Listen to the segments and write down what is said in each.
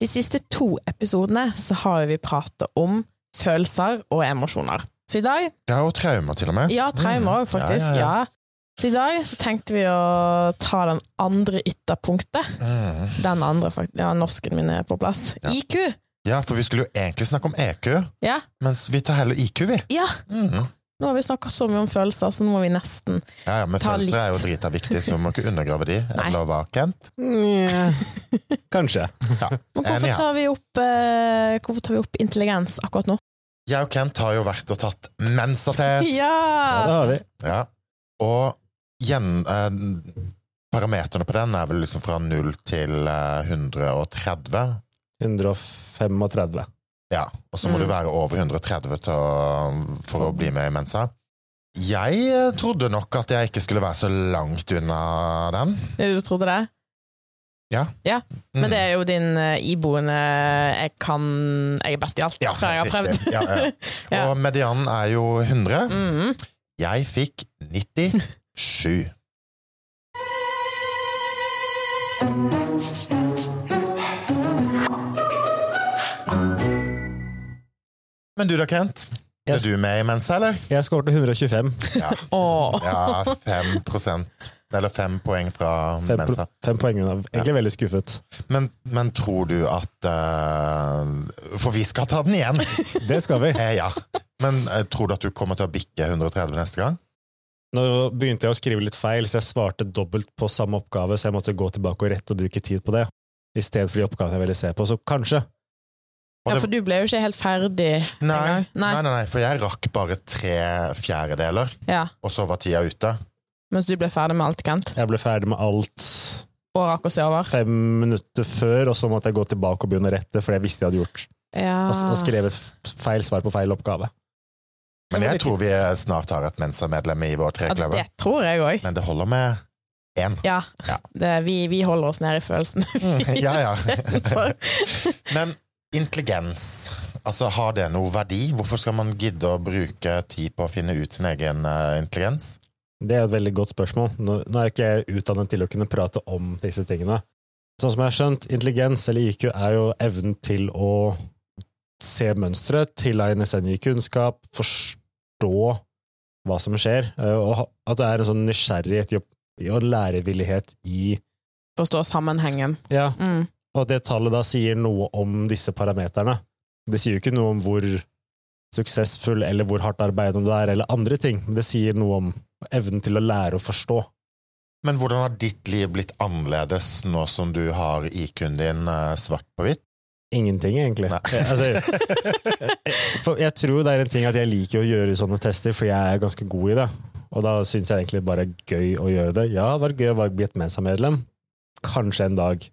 De siste to episodene så har vi pratet om følelser og emosjoner. Så i dag Ja, og traumer til og med. Ja, traumer òg, Mm. faktisk. Ja, ja, Ja, ja. Så i dag så tenkte vi å ta den andre ytterpunktet. Mm. Den andre, faktisk. Ja, norsken min er på plass. IQ! Ja, for vi skulle jo egentlig snakke om EQ, Ja. mens vi tar heller IQ, vi. ja. Mm. Nå har vi snakka så mye om følelser, så nå må vi nesten Ja, ja, men Ta følelser er jo litt. drita viktig, så vi må ikke undergrave de. Eller hva, Kent? Nja, Kanskje. Ja. Men hvorfor tar vi opp, eh, hvorfor tar vi opp intelligens akkurat nå? Jeg og Kent har jo vært og tatt mensattest. Ja, det har vi. Ja. Og gjen, eh, parameterne på den er vel liksom fra 0 til eh, 130. 135. Ja, og så må Mm. du være over 130 til å, for å bli med i Mensa. Jeg eh, trodde nok at jeg ikke skulle være så langt unna den. Du trodde det? Ja. Ja, Mm. Men det er jo din eh, iboende 'jeg kan Jeg er best i alt', Ja, jeg har prøvd. Ja, ja. Og medianen er jo 100. Mhm. Jeg fikk 97. Men du da, Kent? Er du med i Mensa, eller? Jeg skåret 125. Ja, Åh. ja 5 Eller 5 poeng fra Fem, Mensa. pro- fem poeng unna. Egentlig veldig skuffet. Men, men tror du at uh, For vi skal ta den igjen! Det skal vi. Eh, ja. Men uh, tror du at du kommer til å bikke 130 neste gang? Nå begynte jeg å skrive litt feil, så jeg svarte dobbelt på samme oppgave, så jeg måtte gå tilbake og rette og bruke tid på det, i stedet for de oppgavene jeg ville se på. Så kanskje. Ja, for du ble jo ikke helt ferdig Nei, nei. nei, nei, nei, for jeg rakk bare tre fjerdedeler, Ja, og så var tida ute. mens du ble ferdig med alt, Kent. Jeg ble ferdig med alt Og rakk å se over. fem minutter før, og så måtte jeg gå tilbake og begynne å rette, for jeg visste jeg hadde gjort. Ja. Og og skrevet feil svar på feil oppgave. Men jeg tror vi snart har et Mensa-medlem i vår ja, det tror jeg også. Men det holder med én. Ja. Ja. Det, vi, vi holder oss nede i følelsen. Mm, ja, ja. Men intelligens, altså har det noe verdi? Hvorfor skal man gidde å bruke tid på å finne ut sin egen eh, intelligens? Det er et veldig godt spørsmål. Nå, nå er ikke jeg utdannet til å kunne prate om disse tingene. Sånn som jeg har skjønt, intelligens, eller IQ, er jo evnen til å se mønstre, tilegne seg ny kunnskap, forstå hva som skjer, eh, og at det er en sånn nysgjerrighet og lærevillighet i Forstå sammenhengen. Ja, Mm. Og at det tallet da sier noe om disse parameterne. Det sier jo ikke noe om hvor suksessfull eller hvor hardt arbeidende du er, eller andre ting, det sier noe om evnen til å lære å forstå. Men hvordan har ditt liv blitt annerledes nå som du har IQ-en din eh, svart på hvitt? Ingenting, egentlig. Jeg, altså, for jeg tror det er en ting at jeg liker å gjøre sånne tester, for jeg er ganske god i det. Og da syns jeg egentlig bare er gøy å gjøre det. Ja, det var gøy å bli et Mensa-medlem. Kanskje en dag.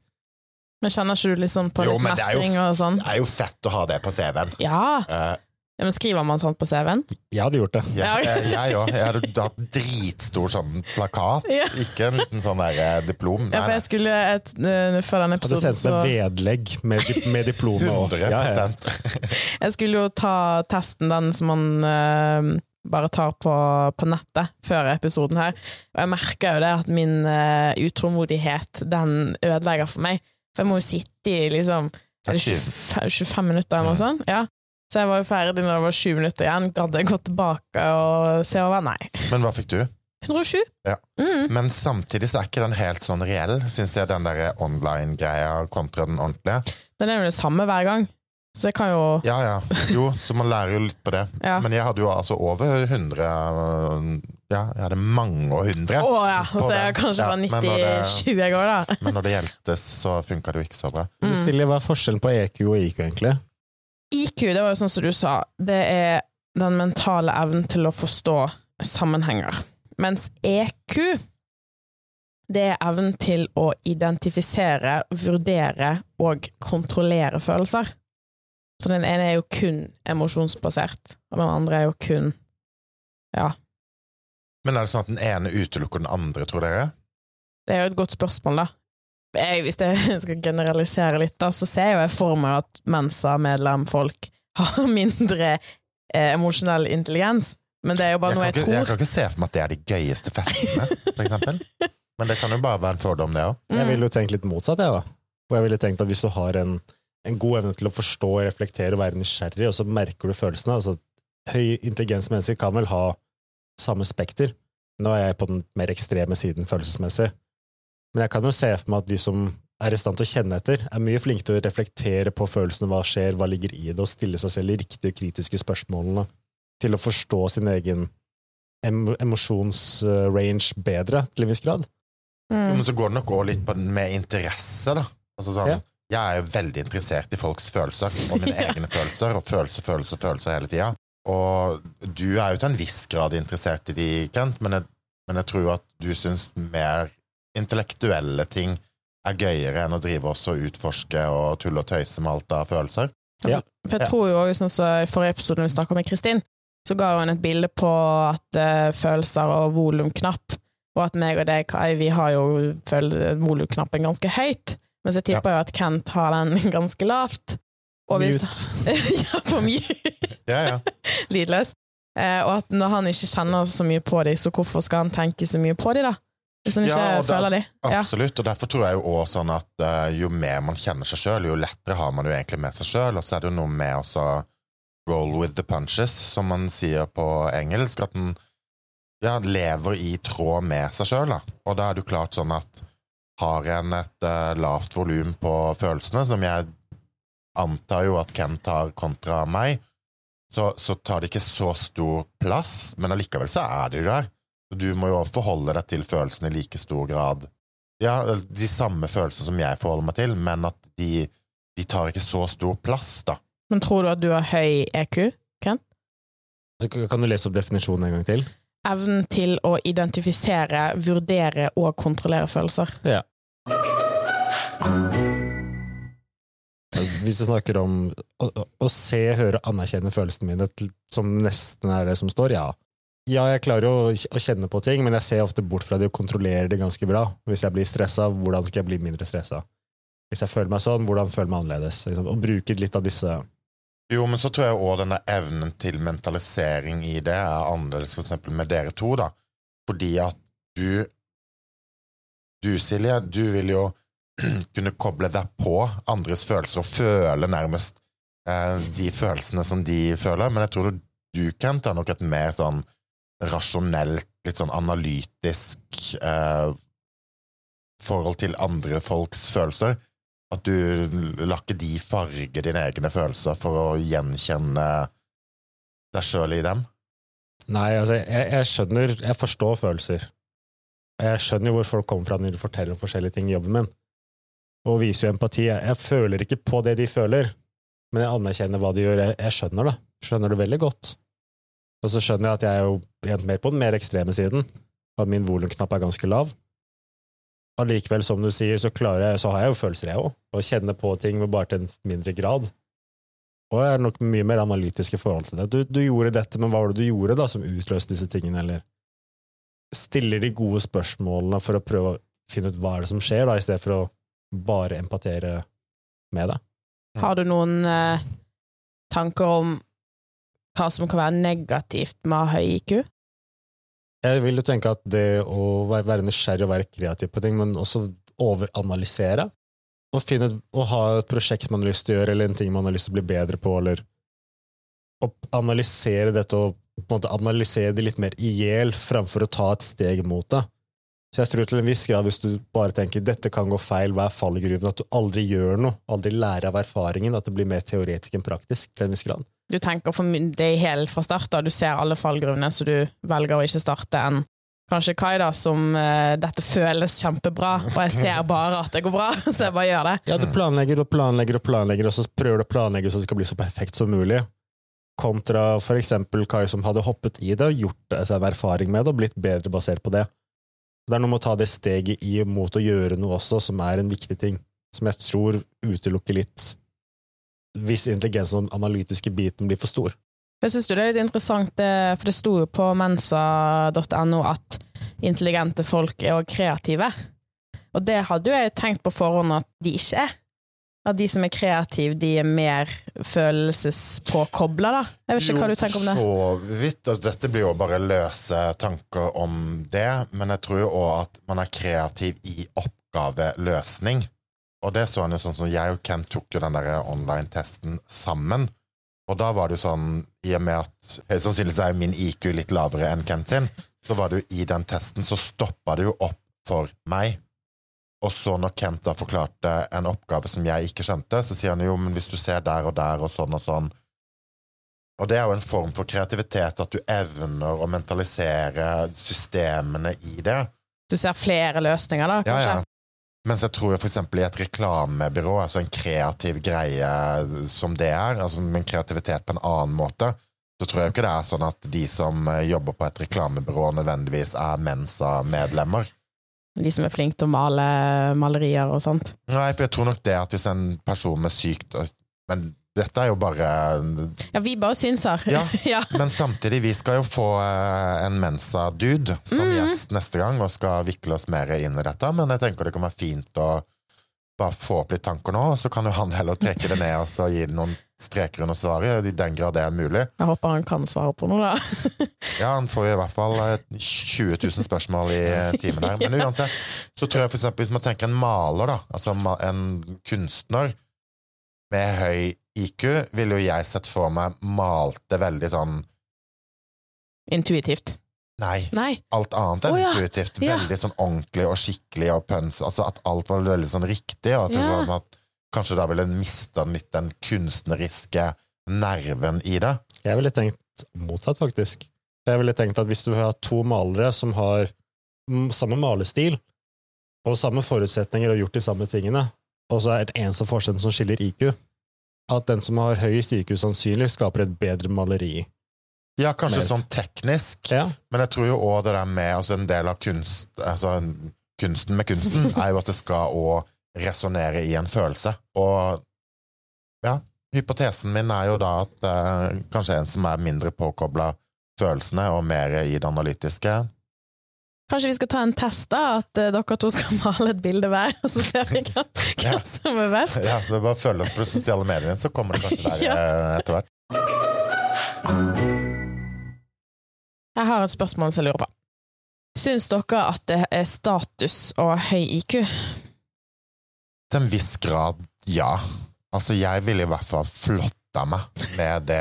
Men kjenner ikke du liksom på Jo, litt men det jo- mestring og sånn? Det er jo fett å ha det på CV-en. Ja. Uh, ja, men skriver man sånt på CV-en? Jeg hadde gjort det. Ja, Ja. jeg jeg òg. Jeg hadde hatt dritstor sånn plakat, Ja. ikke en liten sånn der eh, diplom. Ja, for jeg skulle et, uh, Før den Hadde episoden sendt så med vedlegg med, med diplomet. 100 Ja, ja. Jeg skulle jo ta testen, den som man uh, bare tar på, på nettet før episoden her. Og jeg merker jo det at min uh, utålmodighet, den ødelegger for meg. For jeg må jo sitte i liksom er det 25, 25 minutter eller noe sånt. Ja. Så jeg var jo ferdig når det var 7 minutter igjen. Gadd jeg gå tilbake og se over? Nei. Men hva fikk du? 107? Ja. Mm. Men samtidig så er ikke den helt sånn reell, syns jeg, den der online-greia kontra den ordentlige. Den er jo det samme hver gang. Så jeg kan jo Ja ja, jo, så man lærer jo litt på det. Ja. Men jeg hadde jo altså over 100 Ja, jeg hadde mange og hundre. Å ja! Og så er jeg kanskje Ja, var 90-20 jeg går, da. Men når det gjeldtes, så funka det jo ikke så bra. Mm. Silje, hva er forskjellen på EQ og IQ, egentlig? IQ, det var jo sånn som du sa, det er den mentale evnen til å forstå sammenhenger. Mens EQ, det er evnen til å identifisere, vurdere og kontrollere følelser. Så den ene er jo kun emosjonsbasert, og den andre er jo kun Men er det sånn at den ene utelukker den andre, tror dere? Det er jo et godt spørsmål, da. Jeg, hvis jeg skal generalisere litt, da, så ser jeg jo jeg for meg at Mensa-medlemfolk har mindre eh, emosjonell intelligens. Men det er jo bare noe jeg, ikke, tror. jeg kan ikke se for meg at det er de gøyeste festene, for eksempel. Men det kan jo bare være en fordom, det òg. Jeg Mm. ville jo tenkt litt motsatt, jeg, da. Og jeg ville tenkt at hvis du har en en god evne til å forstå, reflektere og være nysgjerrig, og så merker du følelsene. Altså, høy intelligens mennesker kan vel ha samme spekter. Nå er jeg på den mer ekstreme siden følelsesmessig. Men jeg kan jo se for meg at de som er i stand til å kjenne etter, er mye flinke til å reflektere på følelsene, hva skjer, hva ligger i det, og stille seg selv de riktige kritiske spørsmålene, til å forstå sin egen em emosjonsrange bedre, til en viss grad. Jo, Mm. Men så går det nok òg litt på den med interesse, da. Altså sånn, Ja. Jeg er jo veldig interessert i folks følelser, og mine egne følelser, og følelser, følelser, følelser hele tida. Og du er jo til en viss grad interessert i de, Kent, men jeg, men jeg tror at du syns mer intellektuelle ting er gøyere enn å drive oss og utforske og tulle og tøyse med alt av følelser. Ja. For jeg tror jo også, sånn som i forrige episode vi snakket med Kristin, så ga hun et bilde på at uh, følelser og volumknapp, og at meg og deg, Kai, vi har jo volumknappen ganske høyt, mens jeg tipper jo at Kent har den ganske lavt. Og Mute. ja, på mute. Ja, ja. Lydløs. Eh, og at når han ikke kjenner så mye på dem, så hvorfor skal han tenke så mye på dem, da? Hvis han ikke Ja, der, føler dem. Ja. Absolutt, og derfor tror jeg jo også sånn at uh, jo mer man kjenner seg sjøl, jo lettere har man jo egentlig med seg sjøl, og så er det jo noe med også roll with the punches, som man sier på engelsk, at den ja, lever i tråd med seg sjøl, da. Og da er det jo klart sånn at har en et uh, lavt volum på følelsene, som jeg antar jo at Kent har kontra meg, så, så tar det ikke så stor plass, men allikevel så er det jo der. Du må jo forholde deg til følelsene i like stor grad. Ja, de samme følelsene som jeg forholder meg til, men at de, de tar ikke så stor plass, da. Men tror du at du har høy EQ, Kent? Kan du lese opp definisjonen en gang til? Evnen til å identifisere, vurdere og kontrollere følelser. Ja. Hvis du snakker om å, å, se, høre, anerkjenne følelsene mine, som nesten er det som står, ja. Ja, jeg klarer å, å kjenne på ting, men jeg ser ofte bort fra det og kontrollerer det ganske bra. Hvis jeg blir stressa, hvordan skal jeg bli mindre stressa? Hvis jeg føler meg sånn, hvordan føler jeg meg annerledes? Liksom, Og bruke litt av disse Jo, men så tror jeg òg denne evnen til mentalisering i det er annerledes eksempel med dere to, da. Fordi at du Du, Silje, du vil jo kunne koble deg på andres følelser og føle nærmest eh, de følelsene som de føler, men jeg tror du, Kent, har nok et mer sånn rasjonelt, litt sånn analytisk eh, forhold til andre folks følelser. At du lar ikke de farge dine egne følelser for å gjenkjenne deg sjøl i dem. Nei, altså, jeg, jeg skjønner Jeg forstår følelser. Jeg skjønner jo hvor folk kommer fra når de forteller om forskjellige ting i jobben min, og viser jo empati. Jeg, føler ikke på det de føler, men jeg anerkjenner hva de gjør. Jeg, jeg skjønner det. Skjønner det veldig godt. Og så skjønner jeg at jeg er jo mer på den mer ekstreme siden, at min volumknapp er ganske lav. Allikevel, som du sier, så, jeg, så har jeg jo følelser, jeg òg, og kjenner på ting, men bare til en mindre grad. Og jeg er nok mye mer analytisk i forhold til det. Du, du gjorde dette, men hva var det du gjorde da som utløste disse tingene, eller stiller de gode spørsmålene for å prøve å finne ut hva er det som skjer, da, i stedet for å bare empatere med det. Har du noen eh, tanker om hva som kan være negativt med å ha høy IQ? Jeg vil jo tenke at det å være nysgjerrig og være kreativ på ting, men også overanalysere, og finne å ha et prosjekt man har lyst til å gjøre, eller en ting man har lyst til å bli bedre på, eller å analysere dette og på en måte analysere det litt mer i hjel, framfor å ta et steg mot det. Så jeg tror til en viss grad, hvis du bare tenker dette kan gå feil, hva er fallgruven, at du aldri gjør noe, aldri lærer av erfaringen, at det blir mer teoretisk enn praktisk til en viss grad. Du tenker for det er helt fra start, da. Du ser alle fallgruvene, så du velger å ikke starte enn kanskje Kai, da, som uh, dette føles kjempebra, og jeg ser bare at det går bra, så jeg bare gjør det. Ja, du planlegger og planlegger og planlegger, og så prøver du å planlegge så det skal bli så perfekt som mulig. Kontra eksempel Kai som hadde hoppet i det og gjort seg en erfaring med det og blitt bedre basert på det. Det er noe med å ta det steget i mot å gjøre noe også, som er en viktig ting, som jeg tror utelukker litt hvis intelligensen og den analytiske biten blir for stor. Jeg syns det er litt interessant, for det sto jo på mensa.no at intelligente folk er òg kreative. Og det hadde jo jeg tenkt på forhånd at de ikke er. At de som er kreative, de er mer følelsespåkobla, da. Jeg vet ikke hva du tenker om det. Jo, så vidt. Altså, dette blir jo bare løse tanker om det, men jeg tror jo òg at man er kreativ i oppgaveløsning. Og det så han jo sånn som jeg og Ken tok jo den der online-testen sammen. Og da var det jo sånn, i og med at høyst sannsynlig er min IQ litt lavere enn Ken sin, så var det jo i den testen så stoppa det jo opp for meg. Og så når Kent da forklarte en oppgave som jeg ikke skjønte, så sier han jo, men hvis du ser der og der og sånn og sånn Og det er jo en form for kreativitet, at du evner å mentalisere systemene i det. Du ser flere løsninger, da, kanskje? ja. Mens jeg tror for eksempel i et reklamebyrå, altså en kreativ greie som det er, altså med kreativitet på en annen måte, så tror jeg ikke det er sånn at de som jobber på et reklamebyrå nødvendigvis er Mensa-medlemmer. De som er flinke til å male malerier og sånt. Nei, for jeg tror nok det at hvis en person er syk Men dette er jo bare Ja, vi bare synser. Ja. ja. Men samtidig, vi skal jo få eh, en Mensa-dude som Mm. gjest neste gang, og skal vikle oss mer inn i dette. Men jeg tenker det kan være fint å bare få opp litt tanker nå, og så kan jo han heller trekke det ned og så gi det noen streker under svaret, i den grad det er mulig. Jeg håper han kan svare på noe, da. Ja, han får i hvert fall eh, 20 000 spørsmål i eh, timen her. Men uansett, så tror jeg for eksempel hvis man tenker en maler, da, altså en kunstner med høy IQ, ville jo jeg sett for meg malte veldig sånn Intuitivt. Nei, Nei. alt annet enn oh, ja. intuitivt. Ja. Veldig sånn ordentlig og skikkelig og pøns. Altså at alt var veldig sånn riktig, og at, det var, at kanskje da ville en mista litt den kunstneriske nerven i det. Jeg ville tenkt motsatt, faktisk. Jeg ville tenkt at hvis du har to malere som har mm, samme malestil og samme forutsetninger og gjort de samme tingene, og så er det eneste forskjellen som skiller IQ, at den som har høyest IQ, sannsynlig skaper et bedre maleri. Ja, kanskje med. sånn teknisk, Ja, men jeg tror jo òg det der med altså En del av kunst, altså kunsten med kunsten er jo at det skal òg resonnere i en følelse. Og ja, hypotesen min er jo da at eh, kanskje en som er mindre påkobla følelsene og mer i det analytiske, Kanskje vi skal ta en test, da? At eh, dere to skal male et bilde hver, og så ser vi hva, hva Ja. som er best? Ja, det er bare å følge opp på sosiale medier, så kommer det kanskje der Ja. eh, etter hvert. Jeg har et spørsmål som jeg lurer på. Syns dere at det er status ha høy IQ? Til en viss grad, ja. Altså, jeg ville i hvert fall flotta meg med det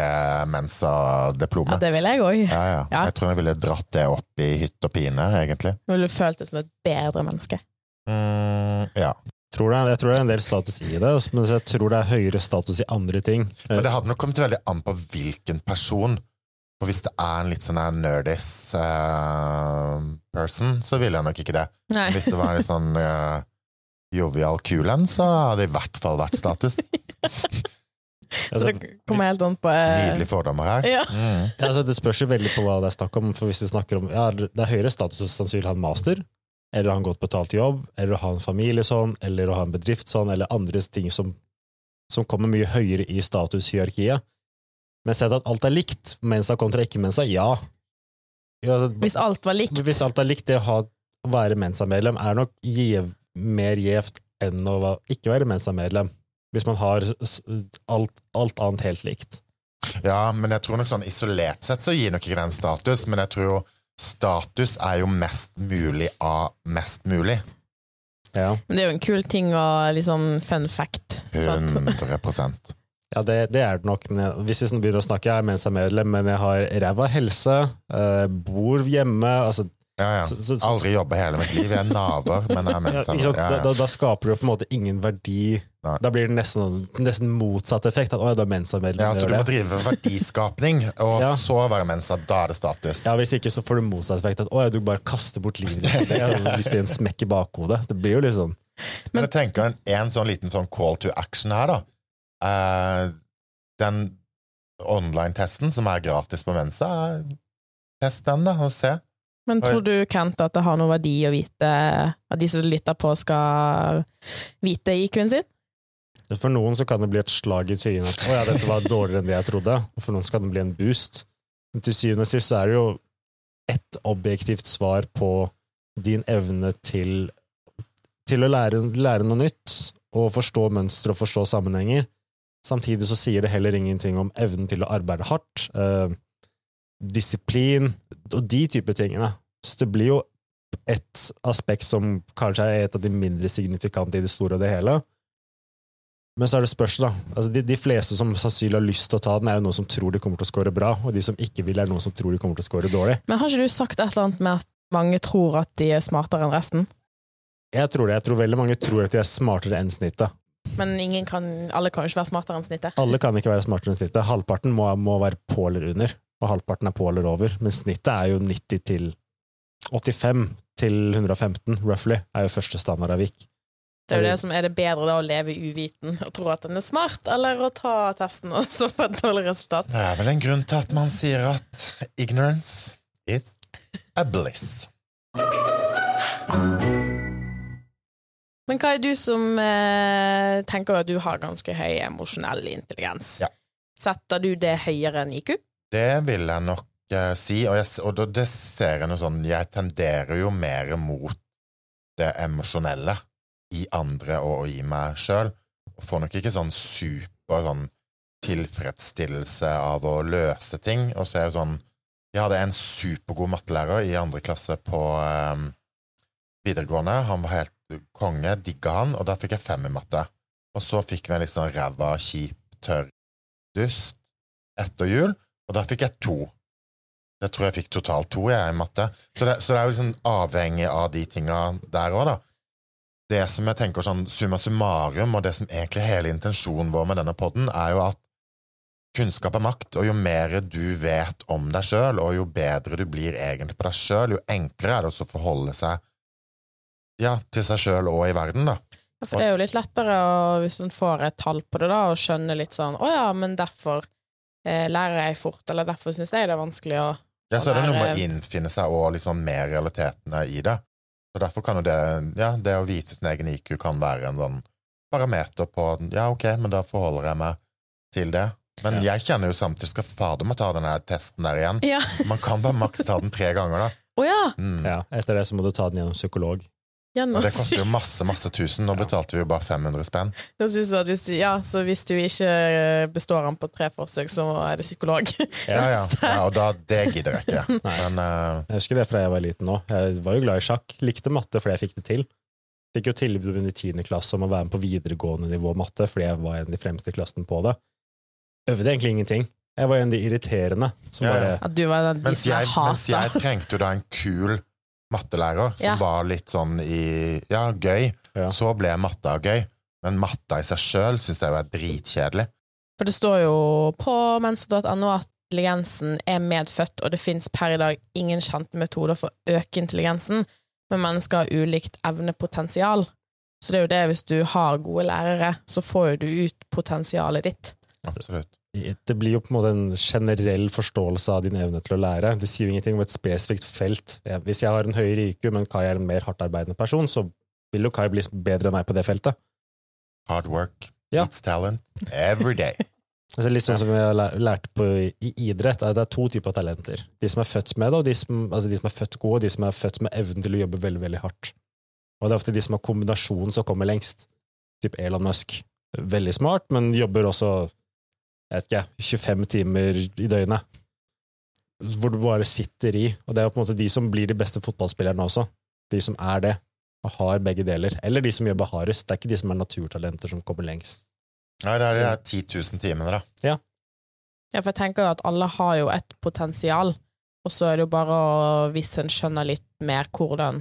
Mensa-diplomet. Ja, det ville jeg òg. Ja, ja. Ja. Jeg tror jeg ville dratt det opp i hytt og pine, egentlig. Ville følt deg som et bedre menneske. Mm, ja. tror det, jeg tror det er en del status i det, men jeg tror det er høyere status i andre ting. Men det hadde nok kommet veldig an på hvilken person. Og hvis det er en litt sånn nerdis uh, person, så ville jeg nok ikke det. Nei. Hvis det var en litt sånn eh, jovial kul en, så hadde det i hvert fall vært status. Så det kommer helt an på eh, Nydelige fordommer her. Ja. Mm. Ja, altså, det spørs jo veldig på hva det er snakk om. For hvis vi snakker om, ja, Det er høyere status å sannsynlig ha en master, eller ha en godt betalt jobb, eller å ha en familie sånn, eller å ha en bedrift sånn, eller andre ting som, som kommer mye høyere i statushierarkiet. Men sett at alt er likt, mensa kontra ikke-mensa, ja. ja altså, Hvis alt var likt. hvis alt er likt, det å, ha, være mensa-medlem er nok gjev, mer gjevt enn å ikke være mensa-medlem. Hvis man har alt, alt annet helt likt. Ja, men jeg tror nok sånn isolert sett så gir nok ikke den status, men jeg tror jo status er jo mest mulig av mest mulig. Ja. Men det er jo en kul ting og litt sånn fun fact. sant? 100 Ja, det, det er det nok. Men jeg, hvis vi begynner å snakke, jeg er Mensa-medlem, men jeg har ræva helse, eh, bor hjemme altså, Ja, ja. Så- så- så- Aldri jobba hele mitt liv. Jeg er naver, men jeg er mensa. Ja, ja. da, da skaper du på en måte ingen verdi. Nei. Da blir det nesten, nesten motsatt effekt. At, å, da Mensa-medlem. Ja, så du må drive verdiskapning, og så være mensa. Da er det status. Ja, Hvis ikke så får du motsatt effekt. At å, du bare kaster bort livet ditt. Jeg har lyst til en smekk i bakhodet. Det blir jo litt sånn. Men jeg tenker en, en sånn liten sånn call to action her, da. Uh, den online-testen som er gratis på Mensa, er- test den, da, og se. Men tror du, Kent, at det har noe verdi å vite at de som lytter på, skal vite IQ-en sin? For noen så kan det bli et slag i trynet. At, å ja, dette var dårligere enn det jeg trodde. Og for noen så kan det bli en boost. Men til syvende og sist så er det jo ett objektivt svar på din evne til, til å lære, lære noe nytt, og forstå mønstre og forstå sammenhenger. Samtidig så sier det heller ingenting om evnen til å arbeide hardt, eh, disiplin og de type tingene. Så det blir jo et aspekt som kanskje er et av de mindre signifikante i det store og det hele, Men så er det spørsmål, da. Altså, de, de fleste som sannsynlig har lyst til å ta den, er jo noen som tror de kommer til å score bra, og de som ikke vil, er noen som tror de kommer til å score dårlig. Men har ikke du sagt et eller annet med at mange tror at de er smartere enn resten? Jeg tror det. Jeg tror veldig mange tror at de er smartere enn snittet. Men ingen kan, alle kan jo ikke være smartere enn snittet. Alle kan ikke være smartere enn snittet. Halvparten må, må være på eller under, og halvparten er på eller over. Men snittet er jo 90 til 85 til 115, roughly, er jo første standardavvik. Det er jo det som er det bedre da å leve uviten og tro at en er smart, eller å ta testen og så få et dårlig resultat. Det er vel en grunn til at man sier at ignorance is a bliss. Men hva er du som eh, tenker at du har ganske høy emosjonell intelligens? Ja. Setter du det høyere enn IQ? Det vil jeg nok uh, si, og, jeg, og det ser jeg noe sånn Jeg tenderer jo mer mot det emosjonelle i andre og i meg sjøl, får nok ikke sånn super sånn tilfredsstillelse av å løse ting, og så er det sånn Jeg hadde en supergod mattelærer i andre klasse på um, videregående. Han var helt konge, digga han, og da fikk jeg fem i matte. Og så fikk vi en litt sånn ræva, kjip, tørr dust etter jul, og da fikk jeg to. Jeg tror jeg fikk totalt to jeg, i matte. Så det, så det er jo liksom avhengig av de tinga der òg, da. Det som jeg tenker sånn summa summarum, og det som egentlig hele intensjonen vår med denne podden, er jo at kunnskap er makt, og jo mer du vet om deg sjøl, og jo bedre du blir egentlig på deg sjøl, jo enklere er det å forholde seg ja, til seg sjøl og i verden, da. Ja, for det er jo litt lettere å, hvis man får et tall på det, da, og skjønner litt sånn Å ja, men derfor eh, lærer jeg fort, eller derfor syns jeg det er vanskelig å Ja, så er det noe med å innfinne seg og liksom mer realitetene i det. Så derfor kan jo det, ja, det å vite sin egen IQ kan være en sånn parameter på Ja, ok, men da forholder jeg meg til det. Men Ja. jeg kjenner jo samtidig skal fader meg ta den testen der igjen. Ja. Man kan bare maks ta den tre ganger, da. Oh, ja! Mm. Ja, etter det så må du ta den gjennom psykolog. Og det koster jo masse, masse tusen. Nå betalte vi jo bare 500 spenn. At hvis du, ja, så hvis du ikke består den på tre forsøk, så er det psykolog. Ja, ja. ja og da, det gidder jeg ikke. Men uh... Jeg husker det fra jeg var liten òg. Jeg var jo glad i sjakk. Likte matte fordi jeg fikk det til. Fikk jo tilbud i tiende klasse om å være med på videregående nivå matte fordi jeg var en av de fremste i klassen på det. Øvde egentlig ingenting. Jeg var en av de irriterende som Ja, ja. bare At du var den de mens, som jeg mens jeg trengte jo da en kul mattelærer som Ja. var litt sånn i Ja, gøy. Ja. Så ble matta gøy. Men matta i seg sjøl syns jeg var dritkjedelig. For det står jo på mensa.no at intelligensen er medfødt, og det fins per i dag ingen kjente metoder for å øke intelligensen, men mennesker har ulikt evnepotensial. Så det er jo det, hvis du har gode lærere, så får jo du ut potensialet ditt. Absolutt. Det blir jo på en måte en generell forståelse av din evne til å lære. Det sier jo ingenting om et spesifikt felt. Hvis jeg har en høyere IQ, men Kai er en mer hardtarbeidende person, så vil jo Kai bli bedre enn meg på det feltet. Hard work Ja. It's talent every day. Altså litt sånn som vi har lært på i idrett, at det er to typer talenter. De som er født med det, og de som, altså de som er født gode, og de som er født med evnen til å jobbe veldig, veldig hardt. Og det er ofte de som har kombinasjonen som kommer lengst. Typ Elon Musk. Veldig smart, men jobber også jeg vet ikke, 25 timer i døgnet. Hvor du bare sitter i. Og det er på en måte de som blir de beste fotballspillerne også. De som er det, og har begge deler. Eller de som jobber hardest. Det er ikke de som er naturtalenter som kommer lengst. Nei, det er de 10 000 timene, da. Ja, for jeg tenker jo at alle har jo et potensial, og så er det jo bare å, hvis en skjønner litt mer hvordan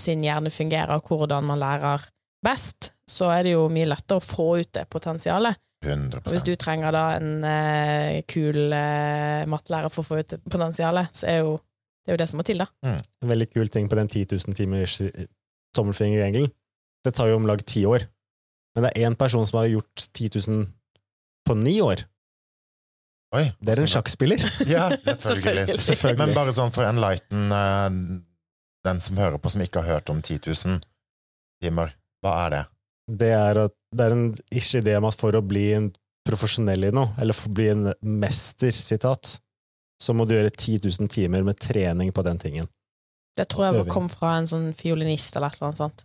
sin hjerne fungerer, og hvordan man lærer best, så er det jo mye lettere å få ut det potensialet. 100 Og hvis du trenger da en eh, kul eh, mattelærer for å få ut potensialet, så er jo det er jo det som må til, da. En veldig kul ting på den 10 000 timers tommelfingerregelen. Det tar jo om lag ti år. Men det er én person som har gjort 10 000 på ni år. Oi, Det er en sånn sjakkspiller. Ja, selvfølgelig. Selvfølgelig. Men bare sånn for enlighten eh, den som hører på, som ikke har hørt om 10 000 timer, hva er det? Det er, at, det er en idé om at for å bli en profesjonell i noe, eller for å bli en mester, sitat, så må du gjøre 10 000 timer med trening på den tingen. Det tror jeg kom fra en sånn fiolinist eller et eller annet sånt.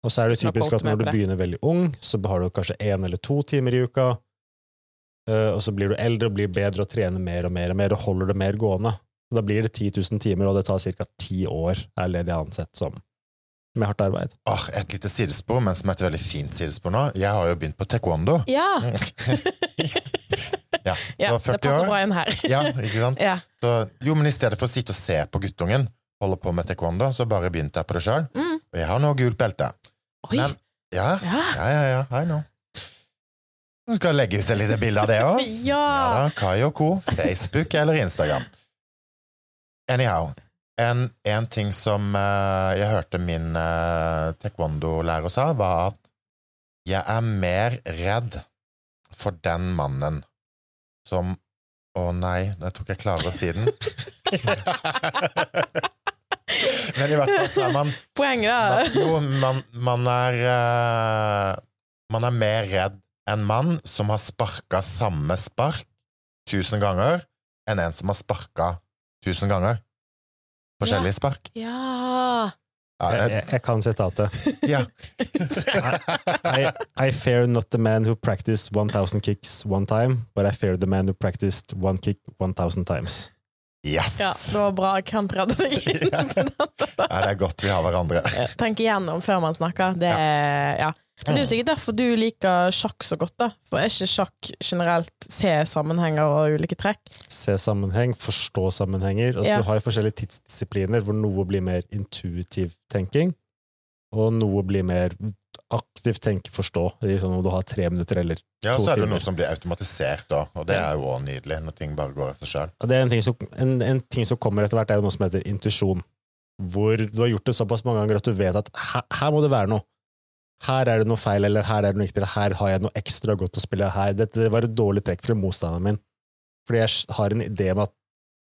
Og så er det typisk at når du begynner veldig ung, så har du kanskje én eller to timer i uka, eh, og så blir du eldre og blir bedre og trener mer og mer og mer og holder det mer gående. Da blir det 10 000 timer, og det tar ca. ti år, er det de har ansett som. Med hardt arbeid. Åh, et lite sidespor, men som er et veldig fint sidespor nå. Jeg har jo begynt på taekwondo. Ja, Ja, ja så det passer år. bra inn her. Ja, ikke sant? Ja. Så, jo, men i stedet for å sitte og se på guttungen holde på med taekwondo, så bare begynte jeg på det sjøl. Mm. Og jeg har nå gult belte. Oi, Men, ja, ja. ja, ja, ja, I know. Du skal legge ut et lite bilde av det òg. Ja Ja. da, Kai og co. Facebook eller Instagram. Anyhow. En, en ting som uh, jeg hørte min uh, taekwondo-lærer sa, var at jeg er mer redd for den mannen som Å nei, jeg tror ikke jeg klarer å si den. Men i hvert fall så er man Poenget da. Jo, man, man er uh, Man er mer redd en mann som har sparka samme spark tusen ganger, enn en som har sparka tusen ganger. Forskjellige spark. Ja. Ja, Jeg, jeg, jeg, kan sitatet. ja. I, I fear not the man who practiced 1000 kicks one time, but I fear the man who practiced one kick 1000 times. Yes! ja, det var bra Kent redda deg inn på den. Nei, det er godt vi har hverandre. Tenk igjennom før man snakker. Det er, ja. Men det er jo sikkert derfor du liker sjakk så godt, da. For er ikke sjakk generelt se sammenhenger og ulike trekk? Se sammenheng, forstå sammenhenger. Altså, Ja. Du har jo forskjellige tidsdisipliner hvor noe blir mer intuitiv tenking, og noe blir mer aktivt tenke, forstå. Liksom om du har tre minutter eller Ja, så er det timer. noe som blir automatisert da, og det er jo også nydelig, når ting bare går av seg sjøl. Er en en, en ting som kommer etter hvert, er jo noe som heter intuisjon. Hvor du har gjort det såpass mange ganger at du vet at her, her må det være noe. Her er det noe feil, eller her er det noe riktig, eller her har jeg noe ekstra godt å spille. Her, dette var et dårlig trekk fra motstanderen min. Fordi jeg har en idé om at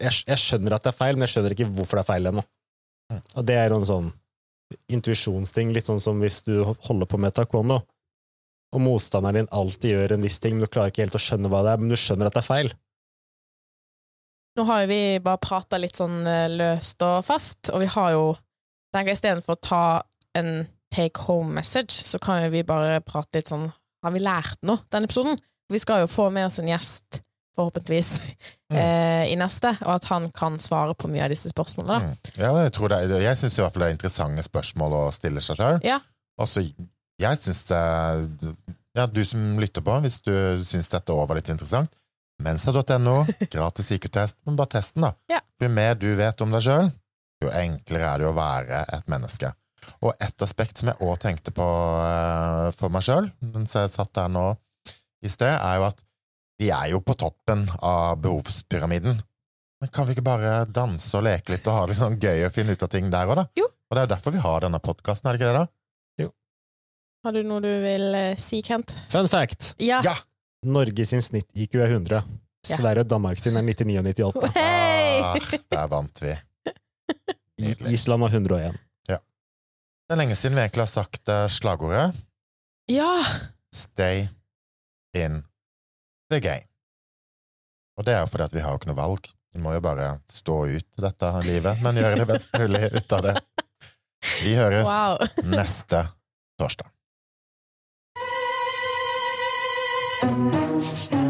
jeg, jeg skjønner at det er feil, men jeg skjønner ikke hvorfor det er feil ennå. Og det er en sånn intuisjonsting, litt sånn som hvis du holder på med taekwondo, og motstanderen din alltid gjør en viss ting, men du klarer ikke helt å skjønne hva det er, men du skjønner at det er feil. Nå har jo vi bare prata litt sånn eh, løst og fast, og vi har jo tenker jeg Istedenfor å ta en take home message, så kan jo vi bare prate litt sånn Har vi lært noe denne episoden? Vi skal jo få med oss en gjest, forhåpentligvis, Mm. eh, i neste, og at han kan svare på mye av disse spørsmålene. Mm. Ja, jeg, tror det, er- jeg syns i hvert fall det er interessante spørsmål å stille seg sjøl. Ja. Og jeg syns det Ja, du som lytter på, hvis du syns dette òg var litt interessant, mensa.no, gratis IQ-test, men bare testen, da. Ja. Jo mer du vet om deg sjøl, jo enklere er det å være et menneske. Og et aspekt som jeg òg tenkte på eh, for meg sjøl, mens jeg satt der nå i sted, er jo at vi er jo på toppen av behovspyramiden. Men kan vi ikke bare danse og leke litt og ha det litt sånn gøy og finne ut av ting der òg, da? Jo. Og det er jo derfor vi har denne podkasten, er det ikke det, da? Har du noe du vil uh, si, Kent? Fun fact! Ja. Ja! Norge sin snitt-IQ er 100. Sverige og Danmark sin er 99 og 98. Hey! Ah, der vant vi. Nydelig. Island har 101. Det er lenge siden vi egentlig har sagt eh, slagordet Ja! Stay in the game. Og det er jo fordi at vi har jo ikke noe valg. Vi må jo bare stå ut dette livet, men gjøre det best mulig ut av det. Vi høres Wow. neste torsdag.